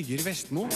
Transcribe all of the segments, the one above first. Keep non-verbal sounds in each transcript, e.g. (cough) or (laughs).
Birger Vestmo. (laughs)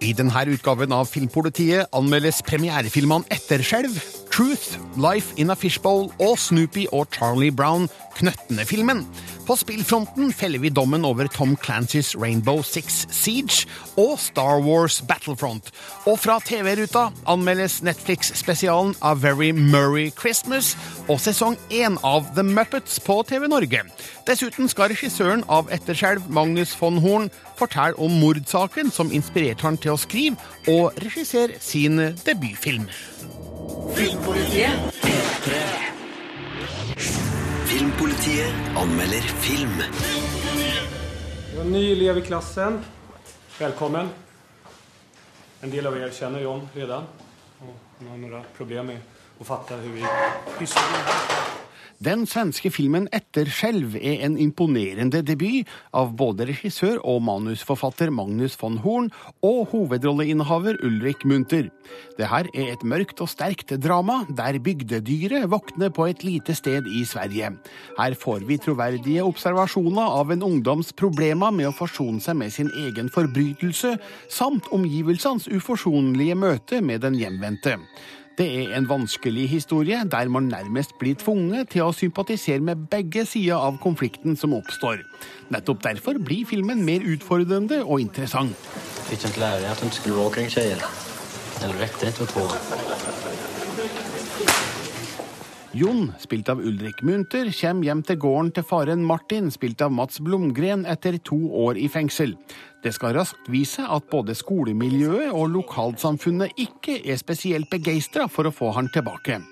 I denne utgaven av Filmpolitiet anmeldes premierefilmene Etterskjelv, Truth, Life in a Fishbowl og Snoopy og Charlie Brown, Knøttene-filmen. På spillfronten feller vi dommen over Tom Clancys Rainbow Six Siege og Star Wars Battlefront. Og fra TV-ruta anmeldes Netflix-spesialen A Very Murray Christmas og sesong én av The Muppets på TV Norge. Dessuten skal regissøren av Etterskjelv, Magnus von Horn, fortelle om mordsaken som inspirerte han til å skrive og regissere sin debutfilm. Filmpolitiet. Filmpolitiet anmelder film. Du er ny elev i klassen. Velkommen. En del av dere kjenner John redan. Og han har noen problemer med å fatte hvordan vi pysker. Den svenske filmen Etterskjelv er en imponerende debut av både regissør og manusforfatter Magnus von Horn og hovedrolleinnehaver Ulrik Munter. Det her er et mørkt og sterkt drama der bygdedyret våkner på et lite sted i Sverige. Her får vi troverdige observasjoner av en ungdoms problemer med å forsone seg med sin egen forbrytelse, samt omgivelsenes uforsonlige møte med den hjemvendte. Det er en vanskelig historie der man nærmest blir tvunget til å sympatisere med begge sider av konflikten som oppstår. Nettopp derfor blir filmen mer utfordrende og interessant. Fikk inte lära dig att skulle rå kring? Eller räckte til å? Jon, spilt av Ulrik Munter, kommer hjem til gården til faren Martin, spilt av Mats Blomgren, etter to år i fengsel. Det skal raskt vise at både skolemiljøet og lokalsamfunnet ikke er spesielt begeistra for å få han tilbake.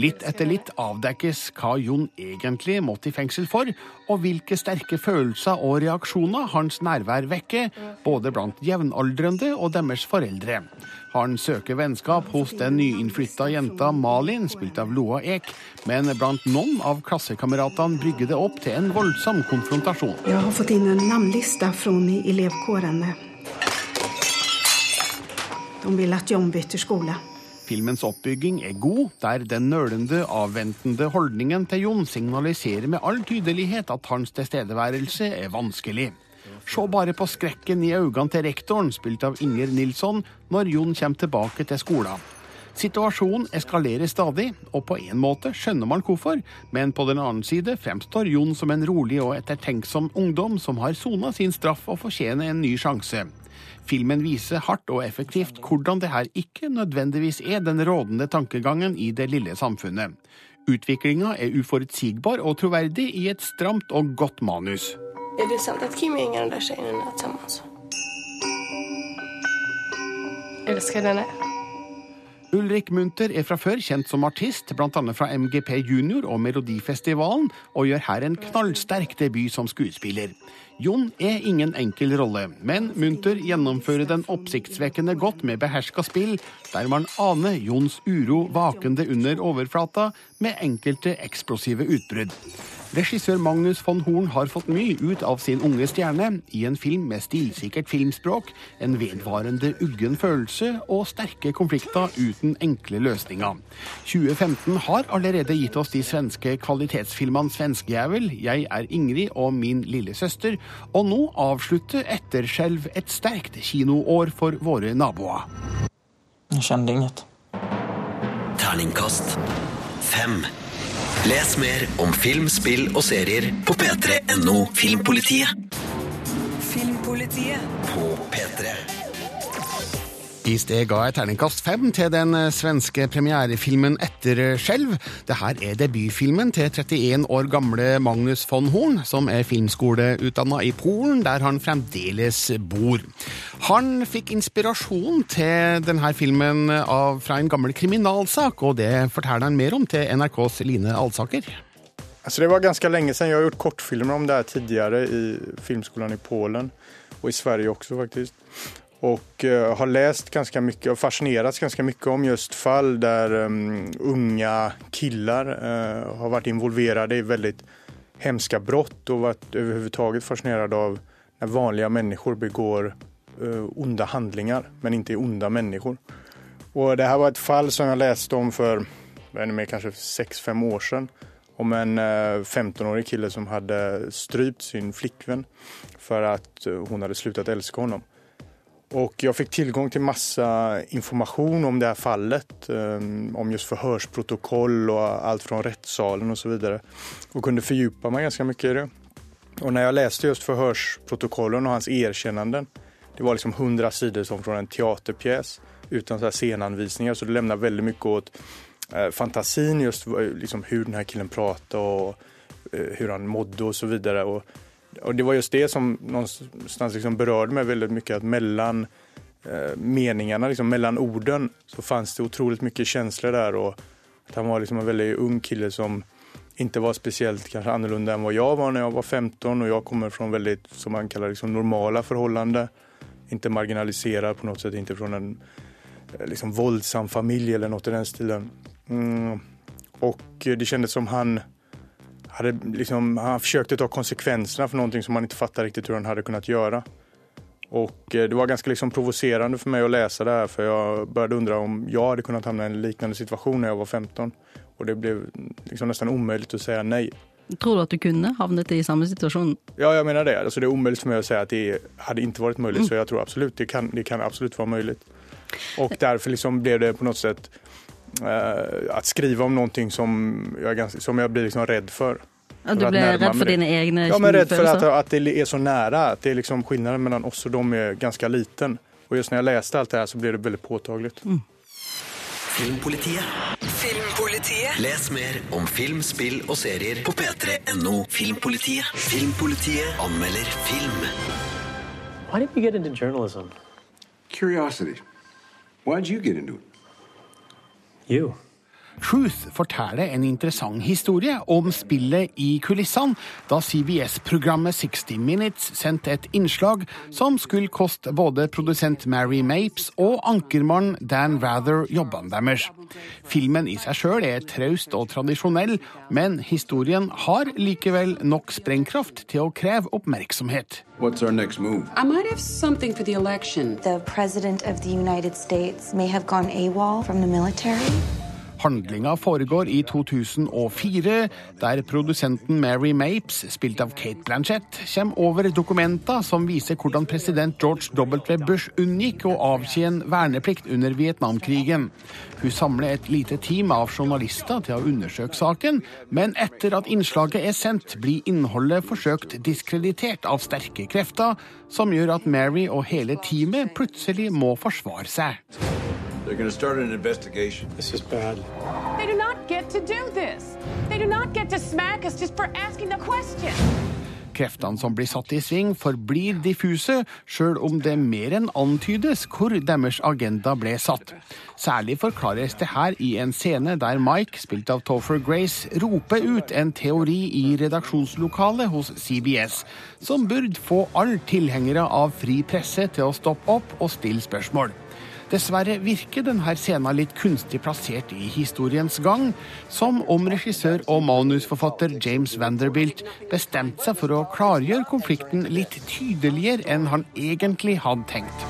Litt etter litt avdekkes hva Jon egentlig måtte i fengsel for, og hvilke sterke følelser og reaksjoner hans nærvær vekker, både blant jevnaldrende og deres foreldre. Han søker vennskap hos den nyinnflytta jenta Malin, spilt av Loa Ek, men blant noen av klassekameratene brygger det opp til en voldsom konfrontasjon. Jeg har fått inn en navnliste fra elevkårene. De vil at John bytter skole. Filmens oppbygging er god, der den nølende, avventende holdningen til Jon signaliserer med all tydelighet at hans tilstedeværelse er vanskelig. Se bare på skrekken i øynene til rektoren, spilt av Inger Nilsson, når Jon kommer tilbake til skolen. Situasjonen eskalerer stadig, og på en måte skjønner man hvorfor, men på den annen side fremstår Jon som en rolig og ettertenksom ungdom som har sona sin straff og fortjener en ny sjanse. Filmen viser hardt og effektivt hvordan det her ikke nødvendigvis er den rådende tankegangen i det lille samfunnet. Utviklinga er uforutsigbar og troverdig i et stramt og godt manus. Er det sant at Kim den der tjejen er sammen? Elsker denne. Ulrik Munter er fra før kjent som artist, bl.a. fra MGP Junior og Melodifestivalen, og gjør her en knallsterk debut som skuespiller. Jon er ingen enkel rolle, men Munter gjennomfører den oppsiktsvekkende godt med beherska spill, der man aner Jons uro vakende under overflata med enkelte eksplosive utbrudd. Regissør Magnus von Horn har fått mye ut av sin unge stjerne i en film med stilsikkert filmspråk, en vedvarende uggen følelse og sterke konflikter uten enkle løsninger. 2015 har allerede gitt oss de svenske kvalitetsfilmene 'Svenskejævel', 'Jeg er Ingrid' og 'Min lille søster', og nå avslutter Etterskjelv et sterkt kinoår for våre naboer. Jeg kände inget. Terningkast fem. Les mer om film, spill og serier på p3.no Filmpolitiet. Filmpolitiet. På P3. I sted ga jeg terningkast fem til den eh, svenske premierefilmen Etterskjelv. Det her er debutfilmen til 31 år gamle Magnus von Horn, som er filmskoleutdanna i Polen, der han fremdeles bor. Han fikk inspirasjon til denne filmen av, fra en gammel kriminalsak, og det forteller han mer om til NRKs Line Alsaker. Altså det var ganske lenge siden. Jeg har gjort kortfilmer om det her tidligere i filmskolen i Polen og i Sverige også, faktiskt. Och eh, har läst ganska mycket och fascinerats ganska mycket om just fall där um, unga killar uh, har varit involverade i väldigt hemska brott och varit överhuvudtaget fascinerad av när vanliga människor begår eh, onda handlingar men inte onda människor. Och det här var ett fall som jag läste om vad mer, kanske 6-5 år sedan om en eh, 15-årig kille som hadde strypt sin flickvän att hun hon hade slutat älska honom. Och jag fick tillgång till massa information om det här fallet, eh, om just förhörsprotokoll och allt från rättssalen och så vidare. Och kunde fördjupa mig ganska mycket i det. Och när jag läste just förhörsprotokollen och hans erkännanden, det var liksom hundra sidor som från en teaterpjäs utan så scenanvisningar, så det lämnar väldigt mycket åt eh, fantasin just vad- liksom hur den här killen pratade och eh, hur han mådde och så vidare. Och, och det var just det som någonstans liksom berörde mig väldigt mycket, att mellan eh, liksom mellan orden, så fanns det otroligt mycket känslor där och att han var liksom en väldigt ung kille som inte var speciellt kanske annorlunda än jag var när jag var 15 och jag kommer från väldigt, som man kallar liksom normala förhållanden. Inte marginaliserad på något sätt, inte från en eh, liksom våldsam familj eller något i den stilen. Mm. Och det kändes som han hade liksom, han försökte ta konsekvenserna för någonting som han inte fattar riktigt hur han hade kunnat göra. Och eh, det var ganska liksom provocerande för mig att läsa det här för jag började undra om jag hade kunnat hamna i en liknande situation när jag var 15. Och det blev liksom nästan omöjligt att säga nej. Tror du at du kunne havnet i samme situasjon? Ja, jeg mener det. Altså, det er umulig for meg å si at det hadde ikke vært mulig, Så jeg tror absolut, det kan, det kan absolutt være mulig. Og derfor liksom ble det på noe sätt eh, att skriva om någonting som jag, är som jag blir liksom rädd för. At du blir at ble redd for dine egne Ja, men rädd för att, følelser? att det är så nära. Att det är liksom skillnaden mellan oss och dem är ganska liten. Och just när jag läste allt det här så blev det väldigt påtagligt. Filmpolitiet. Filmpolitiet. Les mer om film, spill og serier på p3.no Filmpolitiet. Filmpolitiet anmelder film. Why did you get into journalism? Curiosity. Why'd you get into it? You. Truth forteller en interessant historie om spillet i kulissene da CBS-programmet 60 Minutes sendte et innslag som skulle koste både produsent Mary Mapes og ankermannen Dan Rather jobbene deres. Filmen i seg sjøl er traust og tradisjonell, men historien har likevel nok sprengkraft til å kreve oppmerksomhet. What's our next move? I might have something for the election. The President of the United States may have gone AWOL from the military. Handlinga foregår i 2004, der produsenten Mary Mapes, spilt av Kate Blanchett, kommer over dokumenter som viser hvordan president George W. Bush unngikk å avtjene verneplikt under Vietnamkrigen. Hun samler et lite team av journalister til å undersøke saken, men etter at innslaget er sendt, blir innholdet forsøkt diskreditert av sterke krefter, som gjør at Mary og hele teamet plutselig må forsvare seg. They're going to start an investigation. This is bad. They do not get to do this. They do not get to smack us just for asking the question. Kreftene som blir satt i sving, forblir diffuse, sjøl om det mer enn antydes hvor deres agenda ble satt. Særlig forklares det her i en scene der Mike, spilt av Topher Grace, roper ut en teori i redaksjonslokalet hos CBS, som burde få alle tilhengere av fri presse til å stoppe opp og stille spørsmål. Dessverre virker denne scenen litt kunstig plassert i historiens gang, som om regissør og manusforfatter James Vanderbilt bestemte seg for å klargjøre konflikten litt tydeligere enn han egentlig hadde tenkt.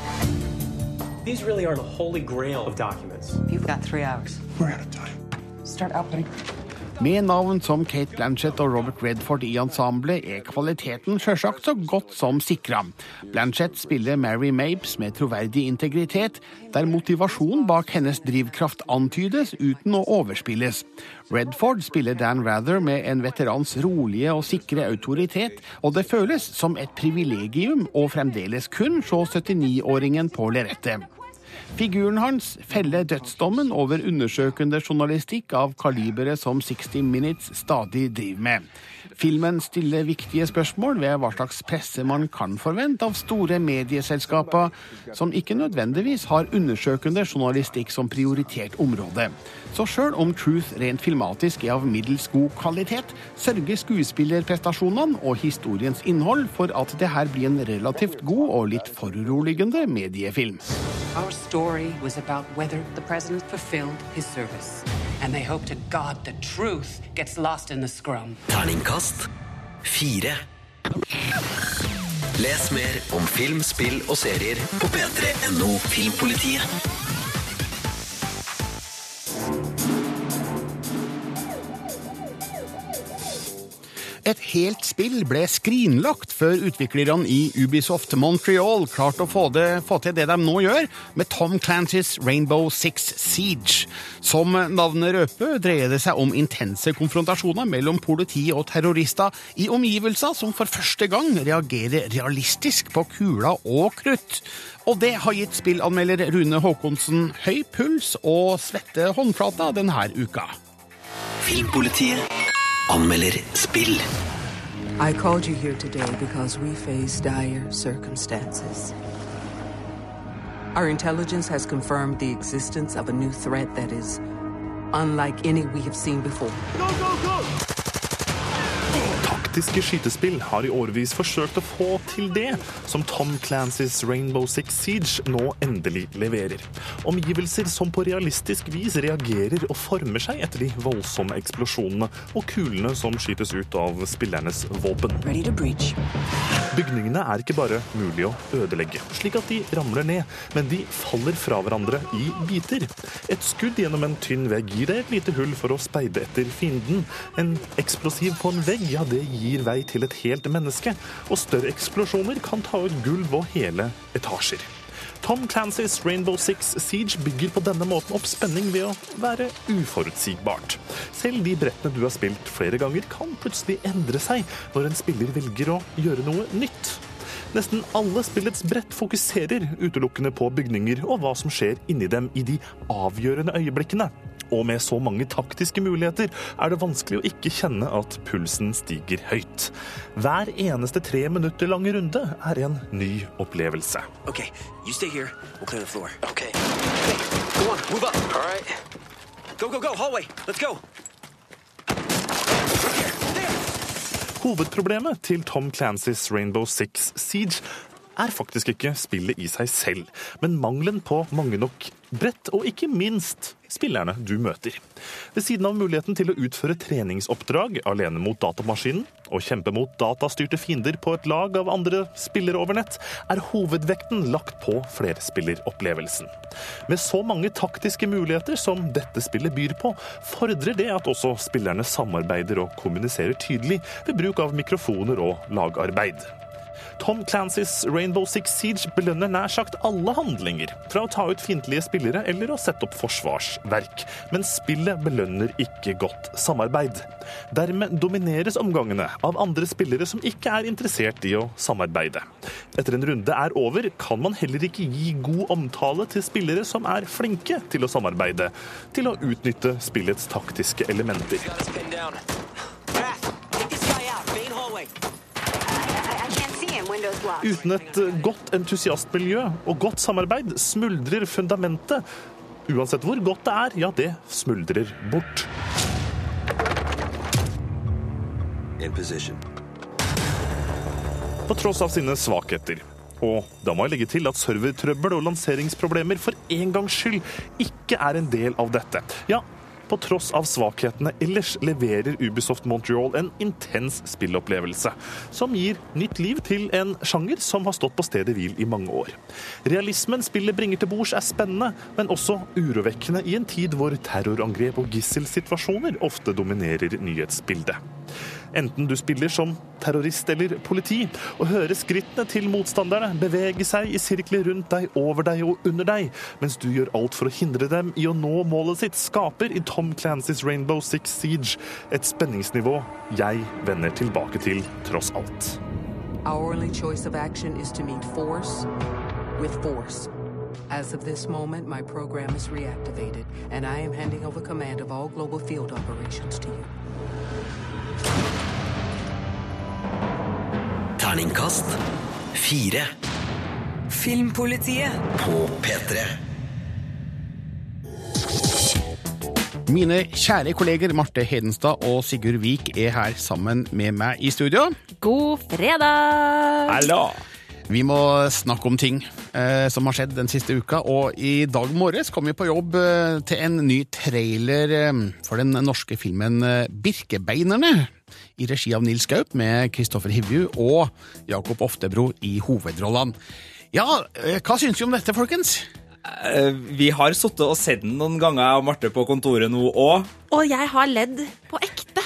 These really are the holy grail of documents. You've got three hours. We're out of time. Start outputting. Med navn som Kate Blanchett og Robert Redford i ensemblet er kvaliteten sjølsagt så godt som sikra. Blanchett spiller Mary Mapes med troverdig integritet, der motivasjonen bak hennes drivkraft antydes uten å overspilles. Redford spiller Dan Rather med en veterans rolige og sikre autoritet, og det føles som et privilegium å fremdeles kun se 79-åringen på lerretet. Figuren hans feller dødsdommen over undersøkende journalistikk av kaliberet som 60 Minutes stadig driver med. Filmen stiller viktige spørsmål ved hva slags presse man kan forvente av store medieselskaper, som ikke nødvendigvis har undersøkende journalistikk som prioritert område. Så sjøl om Truth rent filmatisk er av middels god kvalitet, sørger skuespillerprestasjonene og historiens innhold for at det her blir en relativt god og litt foruroligende mediefilm. Our story was about whether the president fulfilled his. And they hope to God the truth gets lost in the scrum. Terningkast fire. Les mer om film, spill og serier på p3.no Filmpolitiet. Et helt spill ble skrinlagt før utviklerne i Ubisoft Montreal klarte å få, det, få til det de nå gjør med Tom Clancys Rainbow Six Siege. Som navnet røper, dreier det seg om intense konfrontasjoner mellom politi og terrorister i omgivelser som for første gang reagerer realistisk på kuler og krutt. Og det har gitt spillanmelder Rune Haakonsen høy puls og svette håndflater denne uka. Filmpolitiet anmelder spill. I called you here today because we face dire circumstances. Our intelligence has confirmed the existence of a new threat that is unlike any we have seen before. Taktiske skytespill har i årevis forsøkt å få til det som Tom Clancys Rainbow Six Siege nå endelig leverer. Omgivelser som på realistisk vis reagerer og former seg etter de voldsomme eksplosjonene og kulene som skytes ut av spillernes våpen. Bygningene er ikke bare mulig å ødelegge, slik at de ramler ned, men de faller fra hverandre i biter. Et skudd gjennom en tynn vegg gir deg et lite hull for å speide etter fienden. En eksplosiv på en vegg, ja, det gir vei til et helt menneske. Og større eksplosjoner kan ta ut gulv og hele etasjer. Tom Clancys Rainbow Six Siege bygger på denne måten opp spenning ved å være uforutsigbart. Selv de brettene du har spilt flere ganger, kan plutselig endre seg når en spiller velger å gjøre noe nytt. Nesten alle spillets brett fokuserer utelukkende på bygninger og hva som skjer inni dem i de avgjørende øyeblikkene. Og med så mange taktiske muligheter er det vanskelig å ikke kjenne at pulsen stiger høyt. Hver eneste tre minutter lange runde er en ny opplevelse. Okay, you stay here. We'll clear the floor. Okay. Okay, go on, move up. All right. Go, go, go, hallway. Let's go. Hovedproblemet til Tom Clancys Rainbow Six Siege er faktisk ikke spillet i seg selv, men mangelen på mange nok brett, og ikke minst spillerne du møter. Ved siden av muligheten til å utføre treningsoppdrag alene mot datamaskinen, og kjempe mot datastyrte fiender på et lag av andre spillere over nett, er hovedvekten lagt på flerspilleropplevelsen. Med så mange taktiske muligheter som dette spillet byr på, fordrer det at også spillerne samarbeider og kommuniserer tydelig ved bruk av mikrofoner og lagarbeid. Tom Clancys Rainbow Six Siege belønner nær sagt alle handlinger, fra å ta ut fiendtlige spillere eller å sette opp forsvarsverk. Men spillet belønner ikke godt samarbeid. Dermed domineres omgangene av andre spillere som ikke er interessert i å samarbeide. Etter en runde er over, kan man heller ikke gi god omtale til spillere som er flinke til å samarbeide, til å utnytte spillets taktiske elementer. Uten et godt entusiastmiljø og godt samarbeid smuldrer fundamentet. Uansett hvor godt det er, ja, det smuldrer bort. På tross av sine svakheter. Og da må jeg legge til at servertrøbbel og lanseringsproblemer for en gangs skyld ikke er en del av dette. Ja, på tross av svakhetene ellers leverer Ubisoft Montreal en intens spillopplevelse, som gir nytt liv til en sjanger som har stått på stedet hvil i mange år. Realismen spillet bringer til bords er spennende, men også urovekkende i en tid hvor terrorangrep og gisselsituasjoner ofte dominerer nyhetsbildet. Enten du spiller som terrorist eller politi, og hører skrittene til motstanderne bevege seg i sirkler rundt deg, over deg og under deg, mens du gjør alt for å hindre dem i å nå målet sitt, skaper i Tom Clancys Rainbow Six Siege et spenningsnivå jeg vender tilbake til tross alt. Our. As of this moment, my program is reactivated, and I am handing over command of all global field operations to you. Terningkast fire. Filmpolitiet På P3. Mine kjære kolleger Marte Hedenstad og Sigurd Vik er her sammen med meg i studio. God fredag! Hallo! Vi må snakke om ting eh, som har skjedd den siste uka, og i dag morges kom vi på jobb eh, til en ny trailer eh, for den norske filmen eh, Birkebeinerne, i regi av Nils Gaup med Kristoffer Hivju og Jakob Oftebro i hovedrollene. Ja, eh, hva syns vi om dette, folkens? Eh, Vi har sittet og sett den noen ganger, jeg og Marte, på kontoret nå òg. Og jeg har ledd på ekte.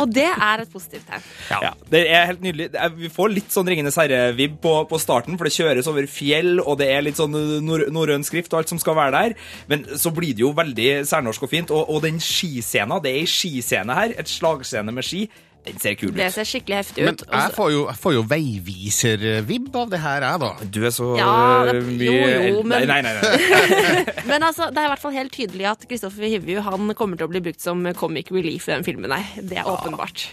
Og det er et positivt tegn. Ja. Det er helt nydelig. Er, vi får litt sånn Ringenes herre-vib på, på starten, for det kjøres over fjell, og det er litt sånn nor norrøn skrift og alt som skal være der. Men så blir det jo veldig særnorsk og fint. Og, og den skiscena, det er ei skiscene her, et slagscene med ski. Den ser kul ut. Det ser skikkelig heftig Men ut. jeg får jo, jeg får jo veiviser-vibb av det her, jeg, da. Du er så Ja, det- mye jo, jo, men- Nei, nei, nei. (laughs) Men altså, det er i hvert fall helt tydelig at Kristoffer Hivju han kommer til å bli brukt som comic relief i den filmen. her. Det er åpenbart.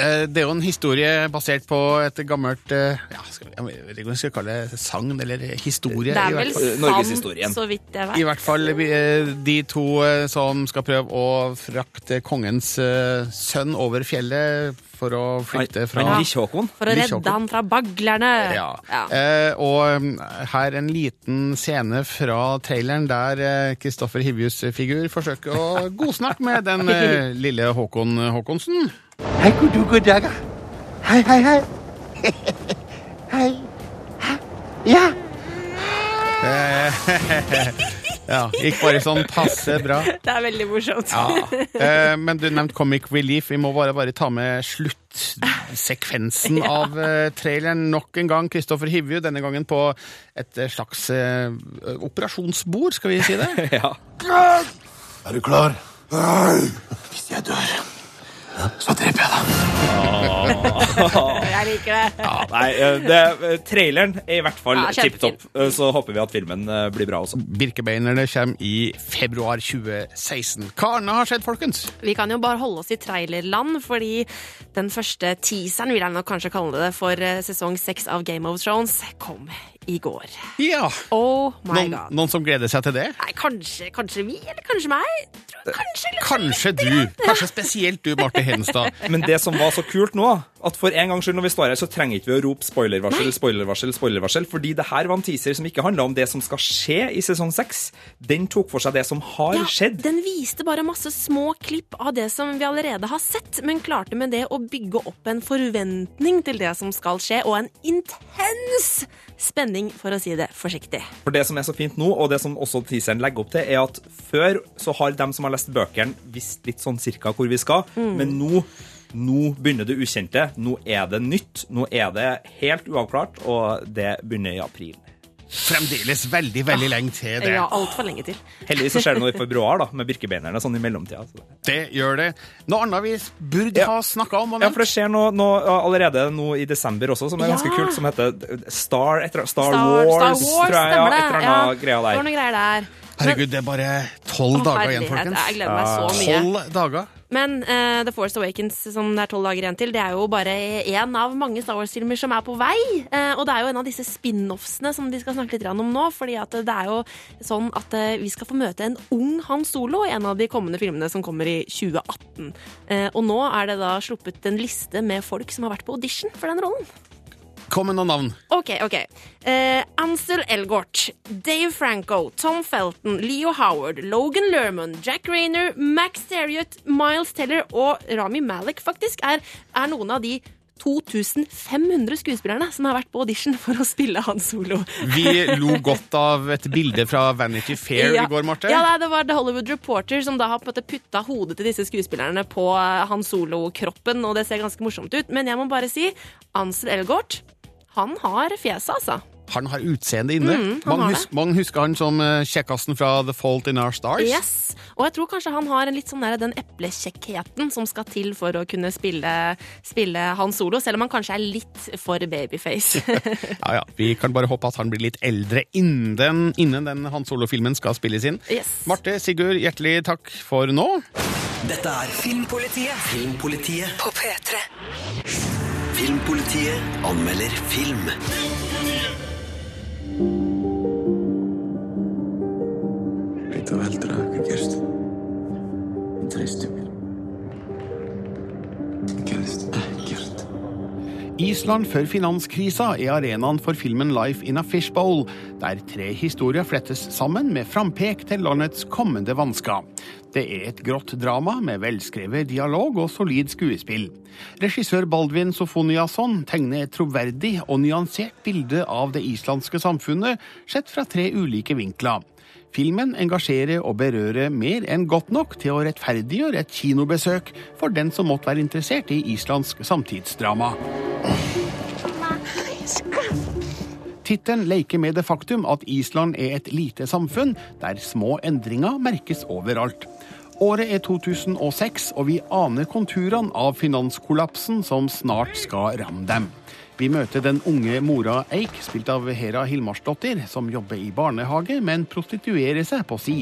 Eh, Det er jo en historie basert på et gammelt eh, ja, skal, Jeg vet ikke om vi skal kalle det sagn eller historie. Det er vel sant, så vidt jeg I hvert fall eh, de to som skal prøve å frakte kongens sønn over fjellet for å flykte fra Men ikke Håkon? For å redde han fra baglerne. Ja. Eh, og her en liten scene fra traileren der Kristoffer Hivjus figur forsøker å (laughs) godsnakke med den eh, lille Håkon Håkonsen. Hei, god du, dag. Hei, hei, hei. Hei. Hæ? Ja. Ja, gikk bare sånn passe bra. Det er veldig morsomt. Ja. Eh, men du nevnte Comic Relief. Vi må bare, bare ta med sluttsekvensen (laughs) Ja. av eh, traileren nok en gang. Kristoffer Hivju, denne gangen på et eh, slags operasjonsbord, skal vi si det? (laughs) ja. Er du klar? Hvis jeg dør, så dreper jeg deg. Jeg liker det. Ja, nei, eh, det, eh, traileren er i hvert fall Ja, tipp topp. Eh, Så håper vi at filmen blir bra også. Birkebeinerne kommer i februar 2016. Hva annet har skjedd, folkens? Vi kan jo bare holde oss i trailerland, fordi den første teaseren, vil jeg nok kanskje kalle det, for sesong seks av Game of Thrones kom i går. Ja. Oh my Noen, god. noen som gleder seg til det? Nei, kanskje, kanskje vi, eller kanskje meg? Kanskje, Kanskje du. Kanskje spesielt du, Marte Henstad. Men det som var så kult nå, at for en gangs skyld når vi står her, så trenger ikke vi å rope spoilervarsel, spoilervarsel, spoilervarsel, fordi det her var en teaser som ikke handla om det som skal skje i sesong seks. Den tok for seg det som har Ja, skjedd. Den viste bare masse små klipp av det som vi allerede har sett, men klarte med det å bygge opp en forventning til det som skal skje, og en intens spenning, for å si det forsiktig. For det som er så fint nå, og det som også teaseren legger opp til, er at før så har dem som har lest bøkene, visst litt sånn cirka hvor vi skal, Mm. men nå nå begynner det ukjente. Nå er det nytt. Nå er det helt uavklart, og det begynner i april. Fremdeles veldig, veldig lenge til det. Ja, altfor lenge til. Heldigvis så skjer det noe i (laughs) februar, da, med birkebeinerne, sånn i mellomtida. Så. Det gjør det. Noe annet vi burde ha snakka om? og Ja, for det skjer noe, noe allerede nå i desember også, som er ganske kult, som heter Star, etter, Star, Star, Wars, Star Wars, tror jeg. Ja, et eller Ja, annet der. Det var noen greier der. Herregud, det er bare tolv dager igjen, folkens. jeg gleder meg så mye. Tolv dager. Men uh, The Force Awakens, som det er tolv dager igjen til, det er jo bare én av mange Star Wars-filmer som er på vei. Uh, og det er jo en av disse spin-offsene som vi skal snakke litt om nå. fordi at det er jo sånn at uh, vi skal få møte en ung Han Solo i en av de kommende filmene som kommer i 2018. Eh, og nå er det da sluppet en liste med folk som har vært på audition for den rollen. Kom med noen navn. Ok, ok. Eh, Ansel Elgort, Dave Franco, Tom Felton, Leo Howard, Logan Lerman, Jack Rayner, Max Theriot, Miles Teller og Rami Malek faktisk er, er noen av de 2500 skuespillerne som har vært på audition for å spille Han Solo. Vi lo godt av et bilde fra Vanity Fair Ja. i går, Marte. Ja, det var The Hollywood Reporter som da har på en måte putta hodet til disse skuespillerne på eh, Han Solo-kroppen, og det ser ganske morsomt ut. Men jeg må bare si, Ansel Elgort, han har fjeset, altså. Han har utseende inne. Mm, han man, har hus man husker han som eh, kjekkasen fra The Fault in Our Stars. Yes. Og jeg tror kanskje han har en litt sånn der, den eplekjekkheten som skal til for å kunne spille, spille Han Solo, selv om han kanskje er litt for babyface. (laughs) Ja, ja. Vi kan bare håpe at han blir litt eldre innen den, innen den Han Solo-filmen skal spilles inn. Yes. Marte, Sigurd, hjertelig takk for nå. Dette er Filmpolitiet Filmpolitiet. på P3. Filmpolitiet anmelder film. Island før finanskrisa er arenaen for filmen Life in a Fishbowl, der tre historier flettes sammen med frampek til landets kommende vansker. Det er et grått drama med velskrevet dialog og solid skuespill. Regissør Baldvin Sofoniasson tegner et troverdig og nyansert bilde av det islandske samfunnet, sett fra tre ulike vinkler. Filmen engasjerer og berører mer enn godt nok til å rettferdiggjøre et kinobesøk for den som måtte være interessert i islandsk samtidsdrama. Tittelen leker med det faktum at Island er et lite samfunn der små endringer merkes overalt. Året er 2006, og vi aner konturene av finanskollapsen som snart skal ramme dem. Vi møter den unge mora Eik, spilt av Hera Hilmarsdottir, som jobber i barnehage, men prostituerer seg på si.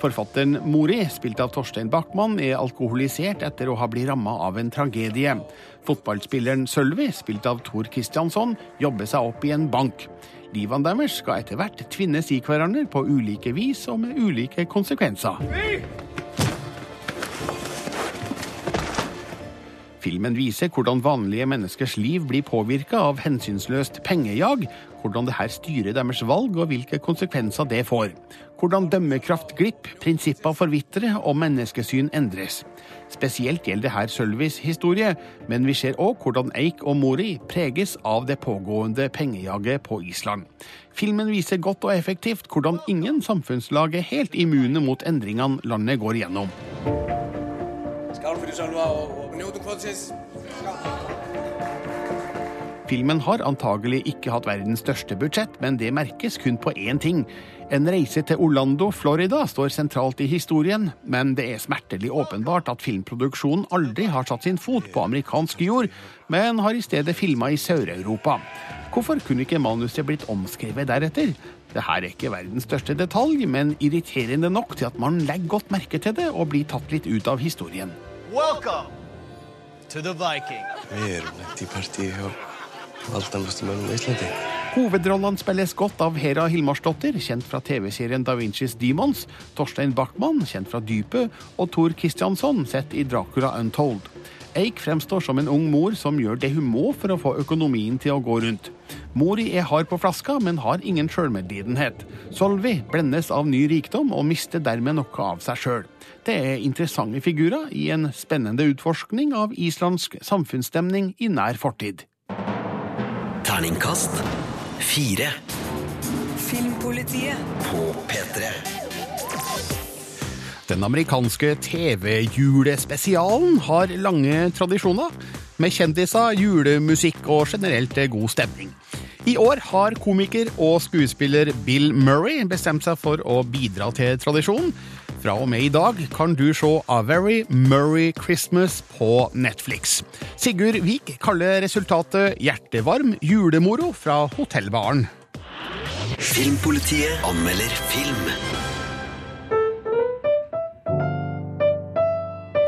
Forfatteren Mori, spilt av Torstein Backman, er alkoholisert etter å ha blitt ramma av en tragedie. Fotballspilleren Sølvi, spilt av Tor Kristiansson, jobber seg opp i en bank. Livene deres skal etter hvert tvinnes i hverandre på ulike vis og med ulike konsekvenser. Filmen viser hvordan vanlige menneskers liv blir påvirka av hensynsløst pengejag, hvordan det her styrer deres valg og hvilke konsekvenser det får. Hvordan dømmekraft glipper, prinsipper forvitrer og menneskesyn endres. Spesielt gjelder det her Sølvis historie, men vi ser òg hvordan Eik og Mori preges av det pågående pengejaget på Island. Filmen viser godt og effektivt hvordan ingen samfunnslag er helt immune mot endringene landet går gjennom. Skál fyrir og, og njótum kvöldsins. Filmen har antagelig ikke hatt verdens største budsjett, men det merkes kun på én ting. En reise til Orlando, Florida står sentralt i historien, men det er smertelig åpenbart at filmproduksjonen aldri har satt sin fot på amerikansk jord, men har i stedet filma i Sør-Europa. Hvorfor kunne ikke manuset blitt omskrevet deretter? Det her er ikke verdens største detalj, men irriterende nok til at man legger godt merke til det og blir tatt litt ut av historien. Welcome to the Viking. Við erum lent í partíi hjá valdamestu mönnum á Íslandi. Hovedrollene spilles godt av Hera Hilmarsdottir, kjent fra TV-serien Da Vincis Demons, Torstein Backman, kjent fra Dypet, og Tor Kristiansson, sett i Dracula Untold. Eik fremstår som en ung mor som gjør det hun må for å få økonomien til å gå rundt. Mori er hard på flaska, men har ingen sjølmedlidenhet. Solvi blendes av ny rikdom og mister dermed noe av seg sjøl. Det er interessante figurer i en spennende utforskning av islandsk samfunnsstemning i nær fortid. Terningkast fire Filmpolitiet. på P3. Den amerikanske TV-julespesialen har lange tradisjoner, med kjendiser, julemusikk og generelt god stemning. I år har komiker og skuespiller Bill Murray bestemt seg for å bidra til tradisjonen. Fra og med i dag kan du se A Very Murray Christmas på Netflix. Sigurd Vik kaller resultatet hjertevarm julemoro fra hotellbaren. Filmpolitiet anmelder film.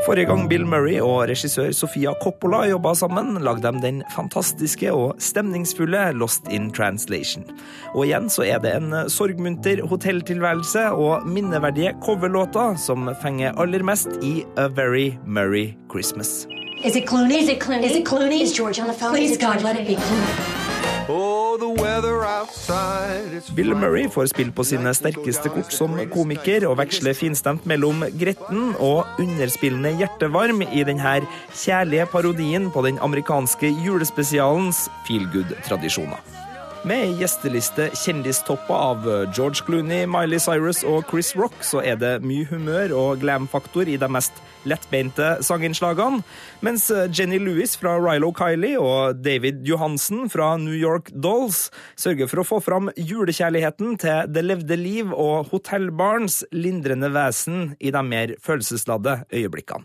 Forrige gang Bill Murray og regissør Sofia Coppola jobba sammen, lagde de den fantastiske og stemningsfulle Lost in Translation. Og igjen så er det en sorgmunter hotelltilværelse og minneverdige coverlåter som fenger aller mest i A Very Murray Christmas. Is it Clooney? Is it Clooney? Is it Clooney? Is George on the phone? Please, God, let it be Clooney. Bill Murray får spille på sine sterkeste kort som komiker og veksler finstemt mellom gretten og underspillende hjertevarm i denne kjærlige parodien på den amerikanske julespesialens feelgood-tradisjoner. Med gjesteliste kjendistoppa av George Clooney, Miley Cyrus og Chris Rock, så er det mye humør og glam-faktor i de mest lettbeinte sanginnslagene, mens Jenny Lewis fra Rilo Kylie og David Johansen fra New York Dolls sørger for å få fram julekjærligheten til det levde liv og hotellbarns lindrende vesen i de mer følelsesladde øyeblikkene.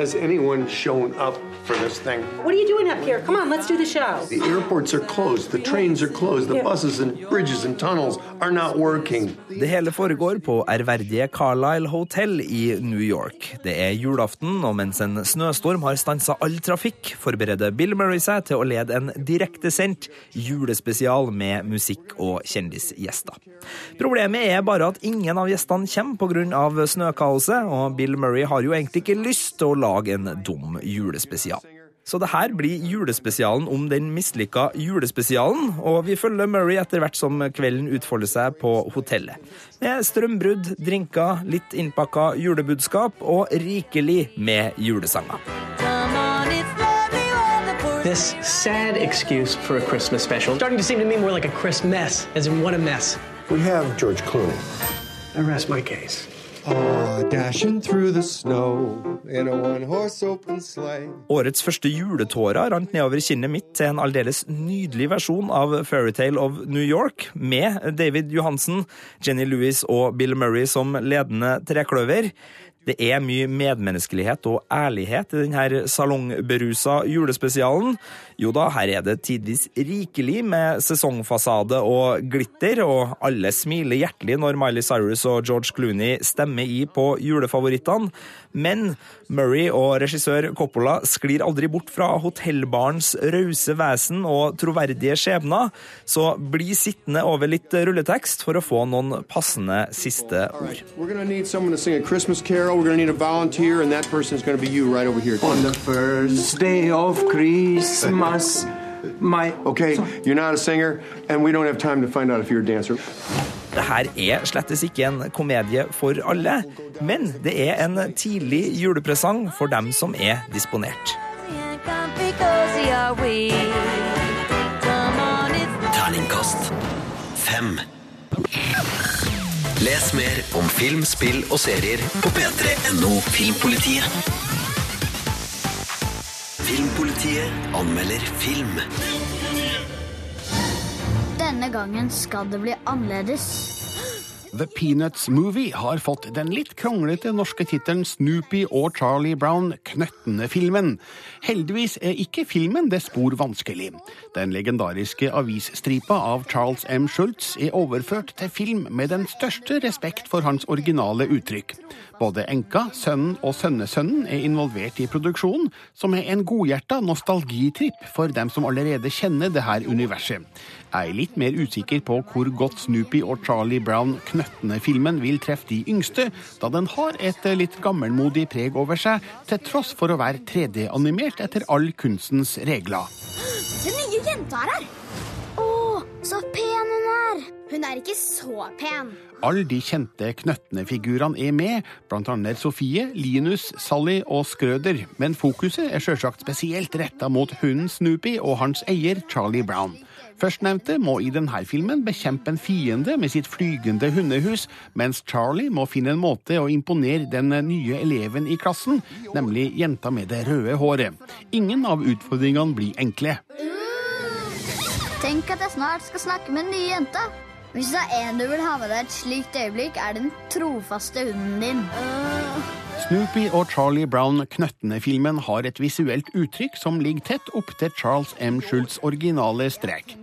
Has anyone shown up for this thing? What are you doing up here? Come on, let's do the show. The airports are closed, the trains are closed, the buses and bridges and tunnels are not working. Det hele foregår på ærverdige Carlisle Hotel i New York. Det er julaften, og mens en snøstorm har stansa all trafikk, forbereder Bill Murray seg til å lede en direktesendt julespesial med musikk og kjendisgjester. Problemet er bare at ingen av gjestene kommer pga. snøkaoset, og Bill Murray har jo egentlig ikke lyst til å la lage en dum julespesial. Så det her blir julespesialen om den mislykka julespesialen, og vi følger Murray etter hvert som kvelden utfolder seg på hotellet. Med strømbrudd, drinker, litt innpakka julebudskap og rikelig med julesanger. This sad excuse for a Christmas special starting to seem to me more like a Christmas, as in what a mess. We have George Clooney. I rest my case. Ah. Årets første juletårer rant nedover kinnet mitt til en aldeles nydelig versjon av Fairytale of New York, med David Johansen, Jenny Lewis og Bill Murray som ledende trekløver. Det er mye medmenneskelighet og ærlighet i denne salongberusa julespesialen. Jo da, her er det tidvis rikelig med sesongfasade og glitter, og alle smiler hjertelig når Miley Cyrus og George Clooney stemmer i på julefavorittene. Men Murray og regissør Coppola sklir aldri bort fra hotellbarens rause vesen og troverdige skjebner, så bli sittende over litt rulletekst for å få noen passende siste ord. Right. On the first day of Christmas, my... Okay, you're not a singer, and we don't have time to find out if you're a dancer. Det her er slettes ikke en komedie for alle, men det er en tidlig julepresang for dem som er disponert. Terningkast fem. Les mer om film, spill og serier på p3.no Filmpolitiet. Filmpolitiet anmelder film. Denne gangen skal det bli annerledes. The Peanuts Movie har fått den litt kronglete norske tittelen Snoopy og Charlie Brown Knøttene-filmen. Heldigvis er ikke filmen det spor vanskelig. Den legendariske avisstripa av Charles M. Schultz er overført til film med den største respekt for hans originale uttrykk. Både enka, sønnen og sønnesønnen er involvert i produksjonen, som er en godhjerta nostalgitripp for dem som allerede kjenner det her universet. Jeg er litt mer usikker på hvor godt Snoopy og Charlie Brown Knøttene-filmen vil treffe de yngste, da den har et litt gammelmodig preg over seg, til tross for å være 3D-animert etter all kunstens regler. Den nye jenta er her! Å, så pen hun er! Hun er ikke så pen. Alle de kjente Knøttene-figurene er med, annet Sofie, Linus, Sally og Skrøder, men fokuset er sjølsagt spesielt retta mot hunden Snoopy og hans eier Charlie Brown. Førstnevnte må i denne filmen bekjempe en fiende med sitt flygende hundehus, mens Charlie må finne en måte å imponere den nye eleven i klassen, nemlig jenta med det røde håret. Ingen av utfordringene blir enkle. Tenk at jeg snart skal snakke med den nye jenta. Hvis det er en du vil ha med deg et slikt øyeblikk, er den trofaste hunden din. Snoopy og Charlie Brown Knøttene-filmen har et visuelt uttrykk som ligger tett opp til Charles M. Schultz' originale strek.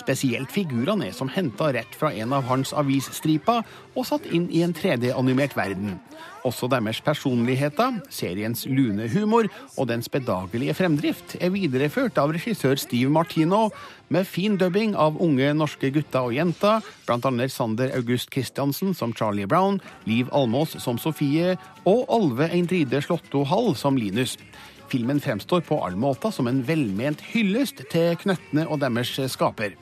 Spesielt figurene som henta rett fra en av hans avisstriper og satt inn i en 3D-animert verden. Også deres personligheter, seriens lune humor og dens bedagelige fremdrift er videreført av regissør Steve Martino, med fin dubbing av unge norske gutter og jenter, blant annet Sander August Christiansen som Charlie Brown, Liv Almås som Sofie og Olve Eindride Slåtto Hall som Linus. Filmen fremstår på alle måter som en velment hyllest til Knøttene og deres skaper.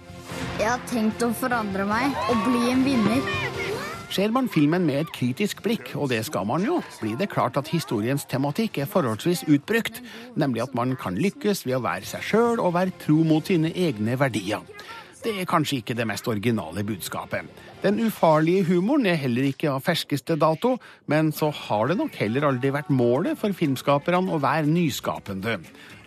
Jeg har tenkt å forandre meg og bli en vinner. Ser man filmen med et kritisk blikk, og det skal man jo, blir det klart at historiens tematikk er forholdsvis utbrukt, nemlig at man kan lykkes ved å være seg sjøl og være tro mot sine egne verdier. Det er kanskje ikke det mest originale budskapet. Den ufarlige humoren er heller ikke av ferskeste dato, men så har det nok heller aldri vært målet for filmskaperne å være nyskapende.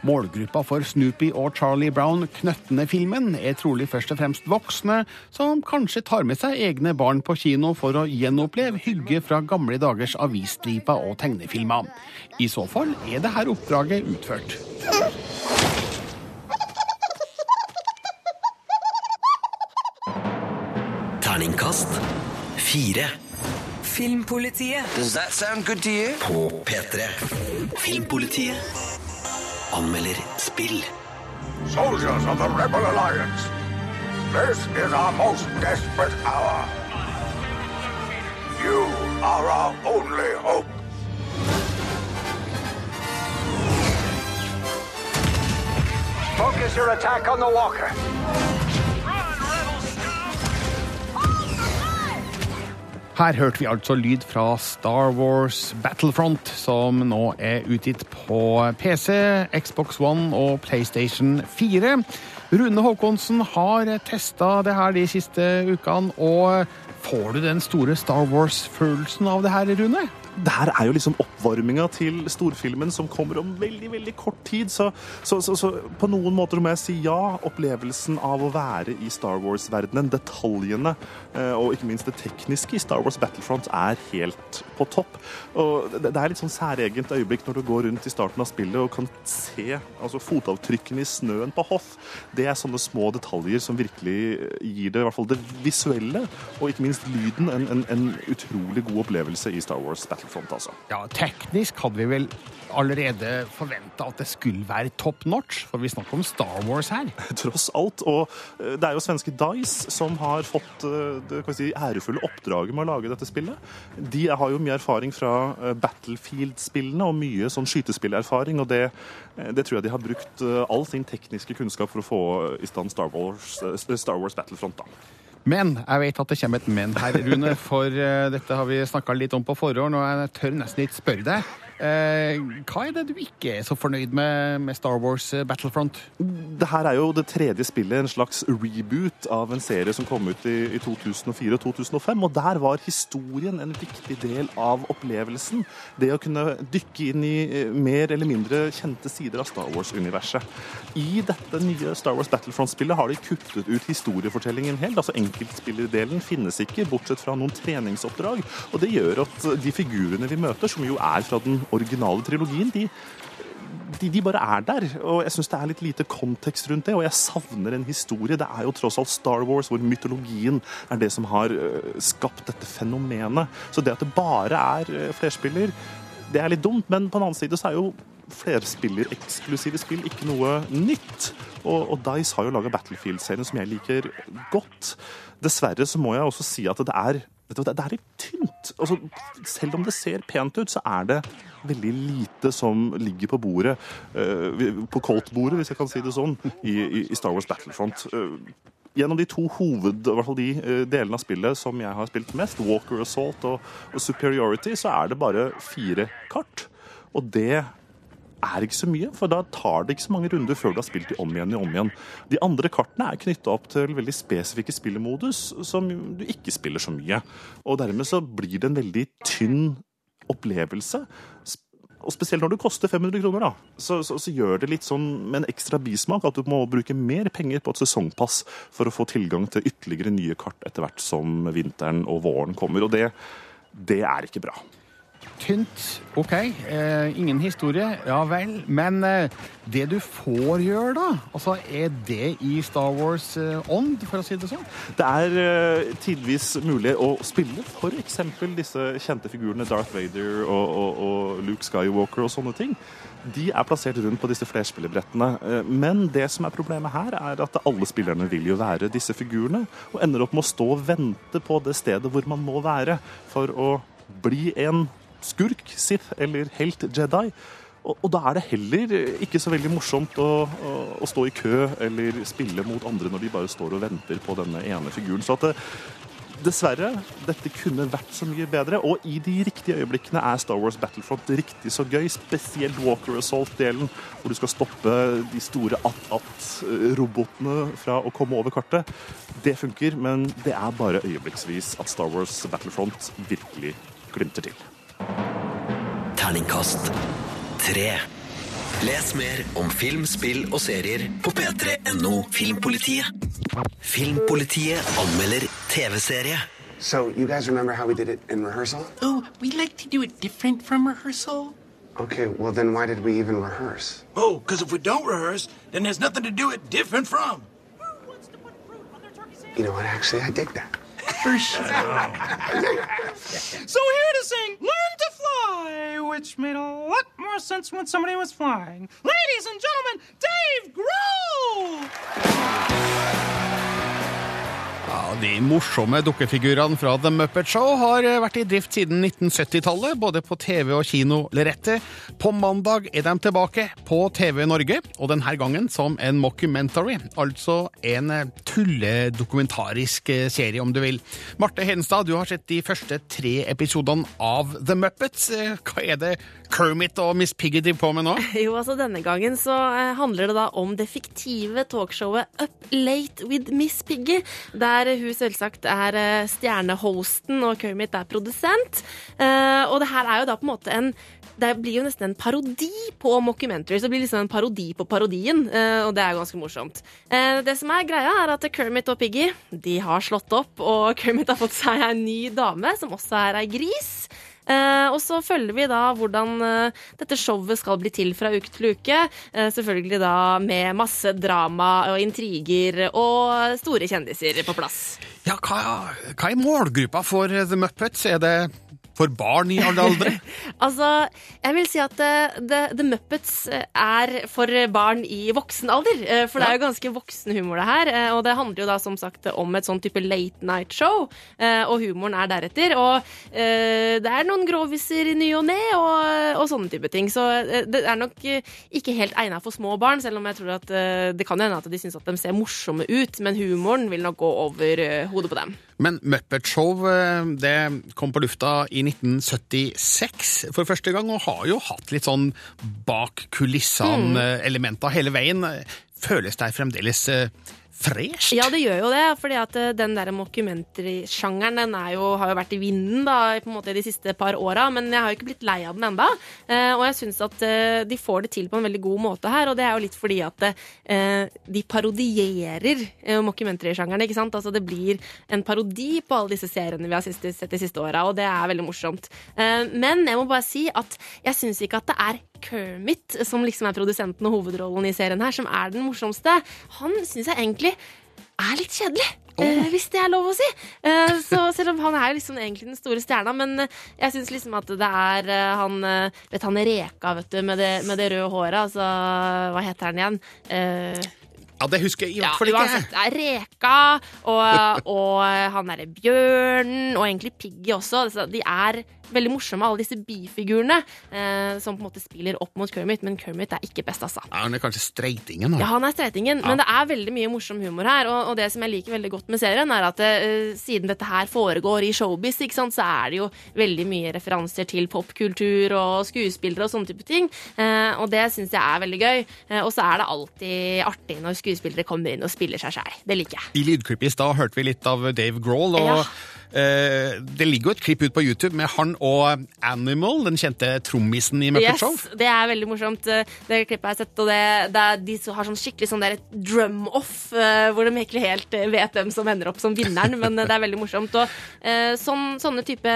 Målgruppa for Snoopy og Charlie Brown Knøttene-filmen er trolig først og fremst voksne, som kanskje tar med seg egne barn på kino for å gjenoppleve hygge fra gamle dagers avisstriper og tegnefilmer. I så fall er dette oppdraget utført. Terningkast fire. Filmpolitiet. Does that sound good to you? På P3. Filmpolitiet anmelder spill. Soldiers of the Rebel Alliance, this is our most desperate hour. You are our only hope. Focus your attack on the walker. Her hørte vi altså lyd fra Star Wars Battlefront, som nå er utgitt på PC, Xbox One og PlayStation 4. Rune Håkonsen har testa det her de siste ukene, og får du den store Star Wars-følelsen av det her, Rune? Det her er jo liksom oppvarminga til storfilmen som kommer om veldig veldig kort tid. Så, så, så, så på noen måter må jeg si ja. Opplevelsen av å være i Star Wars-verdenen, detaljene eh, og ikke minst det tekniske i Star Wars Battlefront er helt på topp. Og det, er litt sånn særegent øyeblikk når du går rundt i starten av spillet og kan se altså, fotavtrykkene i snøen på Hoth. Det er sånne små detaljer som virkelig gir det i hvert fall det visuelle og ikke minst lyden en, en, en utrolig god opplevelse i Star Wars Battlefront. Battlefront, altså. Ja, Teknisk hadde vi vel allerede forventa at det skulle være top notch, for vi snakker om Star Wars her. (laughs) Tross alt. Og det er jo svenske Dice som har fått det si, ærefulle oppdraget med å lage dette spillet. De har jo mye erfaring fra Battlefield-spillene og mye sånn skytespillerfaring, og det, det, tror jeg de har brukt all sin tekniske kunnskap for å få i stand Star Wars, Star Wars Battlefront. da. Men jeg vet at det kommer et men her, Rune, for uh, dette har vi snakka litt om på forhånd, og jeg tør nesten ikke spørre deg. Uh, hva er det du ikke er så fornøyd med med Star Wars Battlefront? Det her er jo det tredje spillet, en slags reboot av en serie som kom ut i, i 2004 og 2005. Og der var historien en viktig del av opplevelsen. Det å kunne dykke inn i mer eller mindre kjente sider av Star Wars-universet. I dette nye Star Wars Battlefront-spillet har de kuttet ut historiefortellingen helt. altså Enkeltspillerdelen finnes ikke, bortsett fra noen treningsoppdrag. Og det gjør at de figurene vi møter, som jo er fra originale trilogien, de, de, de bare er der. Og jeg syns det er litt lite kontekst rundt det, og jeg savner en historie. Det er jo tross alt Star Wars, hvor mytologien er det som har skapt dette fenomenet. Så det at det bare er flerspiller, det er litt dumt, men på den annen side så er jo flerspillereksklusive spill ikke noe nytt. Og, og Dice har jo laga Battlefield-serien som jeg liker godt. Dessverre så må jeg også si at det er, det er litt tynt. Altså, selv om det ser pent ut, så er det veldig lite som ligger på bordet, uh, på Colt-bordet, hvis jeg kan si det sånn, i, i Star Wars Battlefront. Uh, gjennom de to hoved, i hvert fall de delene av spillet som jeg har spilt mest, Walker Assault og, og Superiority, så er det bare fire kart. Og det er ikke så mye, for da tar det ikke så mange runder før du har spilt de om igjen og om igjen. De andre kartene er knytta opp til veldig spesifikke spillemodus som du ikke spiller så mye. Og dermed så blir det en veldig tynn opplevelse. Og spesielt når det koster 500 kroner, da, så, så, så, gjør det litt sånn med en ekstra bismak at du må bruke mer penger på et sesongpass for å få tilgang til ytterligere nye kart etter hvert som vinteren og våren kommer. Og det, det er ikke bra. Tynt, OK. Eh, ingen historie, ja vel. Men eh, det du får gjøre, da? Altså, Er det i Star Wars-ånd, eh, for å si det sånn? Det er eh, tidvis mulig å spille f.eks. disse kjente figurene Darth Vader og, og, og, Luke Skywalker og sånne ting. De er plassert rundt på disse flerspillerbrettene. Eh, men det som er problemet her, er at alle spillerne vil jo være disse figurene, og ender opp med å stå og vente på det stedet hvor man må være for å bli en skurk, Sith eller helt Jedi. Og, da er det heller ikke så veldig morsomt å, å, å, stå i kø eller spille mot andre når de bare står og venter på denne ene figuren. Så at det, dessverre, dette kunne vært så mye bedre. Og i de riktige øyeblikkene er Star Wars Battlefront riktig så gøy. Spesielt Walker Assault-delen, hvor du skal stoppe de store at-at-robotene fra å komme over kartet. Det funker, men det er bare øyeblikksvis at Star Wars Battlefront virkelig glimter til. Terningkast tre. Les mer om film, spill og serier på p3.no Filmpolitiet. Filmpolitiet anmelder TV-serie. So, you guys remember how we did it in rehearsal? Oh, we like to do it different from rehearsal. Okay, well then why did we even rehearse? Oh, because if we don't rehearse, then there's nothing to do it different from. You know what, actually, I dig that. For sure. (laughs) so here to sing Learn to Fly, which made a lot more sense when somebody was flying. Ladies and gentlemen, Dave Grohl! Ja, De morsomme dukkefigurene fra The Muppet Show har eh, vært i drift siden 1970-tallet, både på TV og kinolerretet. På mandag er de tilbake på TV Norge, og denne gangen som en mockumentary, altså en eh, tulledokumentarisk eh, serie, om du vil. Marte Hedenstad, du har sett de første tre episodene av The Muppets. Hva er det Kermit og Miss Piggy driver på med nå? (laughs) Jo, altså Denne gangen så handler det da om det fiktive talkshowet Up Late with Miss Piggy, der hun selvsagt er eh, stjernehosten og Kermit er produsent. Eh, og det her er jo da på en måte en det blir jo nesten en parodi på mockumentary. Så det blir liksom en parodi på parodien, eh, og det er ganske morsomt. Det som er greia, er at Kermit og Piggy de har slått opp, og Kermit har fått seg en ny dame, som også er ei gris. Eh, og så følger vi da hvordan eh, dette showet skal bli til fra uke til uke. Eh, selvfølgelig da med masse drama og intriger og store kjendiser på plass. Ja, hva, hva er målgruppa for The Muppets? Er det for barn i alle aldre? (laughs) Altså, jeg vil si at eh, The, The Muppets eh, er for barn i voksen alder. eh, For det er jo ganske voksen humor, det her. Og det handler jo da som sagt om et sånn type late night show. Og humoren er deretter. Og det er noen groviser i ny og ne, og, og sånne type ting. Så det er nok ikke helt egna for små barn, selv om jeg tror at det kan hende at de syns at de ser morsomme ut. Men humoren vil nok gå over hodet på dem. Men Muppet Show eh, det kom på lufta i 1976 for første gang, og har jo hatt litt sånn bak Mm. kulissene-elementer hele veien. Føles det fremdeles fresht? Ja, det gjør jo det. fordi at eh, den der mockumentary-sjangeren den jo, har jo vært i vinden da, på en måte de siste par åra, men jeg har jo ikke blitt lei av den enda. Eh, og jeg syns at eh, de får det til på en veldig god måte her, og det er jo litt fordi at de parodierer mockumentary-sjangeren. ikke sant? Altså Det blir en parodi på alle disse seriene vi har sett, de siste åra, og det er veldig morsomt. Men jeg må bare si at jeg syns ikke at det er Kermit, som liksom er produsenten og hovedrollen i serien her, som er den morsomste. Han syns jeg egentlig er litt kjedelig. eh, hvis det er lov å si. Eh, så selv om han er liksom egentlig den store stjerna, men eh, jeg syns liksom at det er eh, han eh, Vet han Reka, vet du, med det, med det røde håret. Altså, hva heter han igjen? Eh, Ja, det husker jeg i hvert fall ikke. uansett, det er Reka og, og han derre Bjørnen, og egentlig Piggy også. Så de er veldig morsomme, alle disse bifigurene eh, som på en måte spiller opp mot Kermit, men Kermit er ikke best, altså. Ja, han er kanskje streitingen? da. Ja, han er streitingen, Ja. men det er veldig mye morsom humor her. Og, og det som jeg liker veldig godt med serien, er at eh, siden dette her foregår i showbiz, ikke sant, så er det jo veldig mye referanser til popkultur og skuespillere og sånne type ting. Eh, og det syns jeg er veldig gøy. Eh, og så er det alltid artig når skuespillere kommer inn og spiller seg sjæl. Det liker jeg. I lydklippet i stad hørte vi litt av Dave Grohl, og Ja. Eh, det ligger jo et klipp ut på YouTube med han og Animal, den kjente trommisen i Muppet Show. Yes, det er veldig morsomt. eh, Det klippet jeg har sett, og det, det er, de som har sånn skikkelig sånn der drum-off, eh, hvor de ikke helt vet hvem som ender opp som vinneren, men det er veldig morsomt. Og sånn, sånne type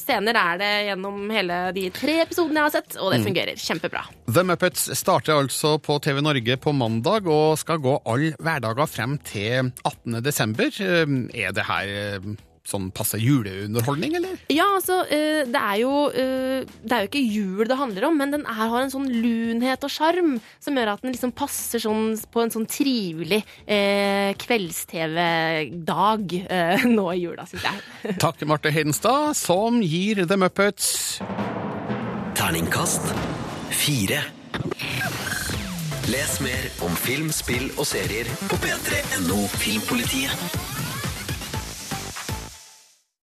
scener er det gjennom hele de tre episodene jeg har sett, og det Mm. fungerer kjempebra. The Muppets starter altså på TV Norge på mandag og skal gå all hverdager frem til 18. desember. Er det her sånn passe juleunderholdning, eller? Ja, altså, eh, det er jo eh, Det er jo ikke jul det handler om, men den er, har en sånn lunhet og sjarm som gjør at den liksom passer sånn på en sånn trivelig eh, kvelds-TV-dag eh, nå i jula, syns jeg. (laughs) Takk, Marte Hedenstad, som gir The Muppets Terningkast fire. Les mer om film, spill og serier på p3.no Filmpolitiet.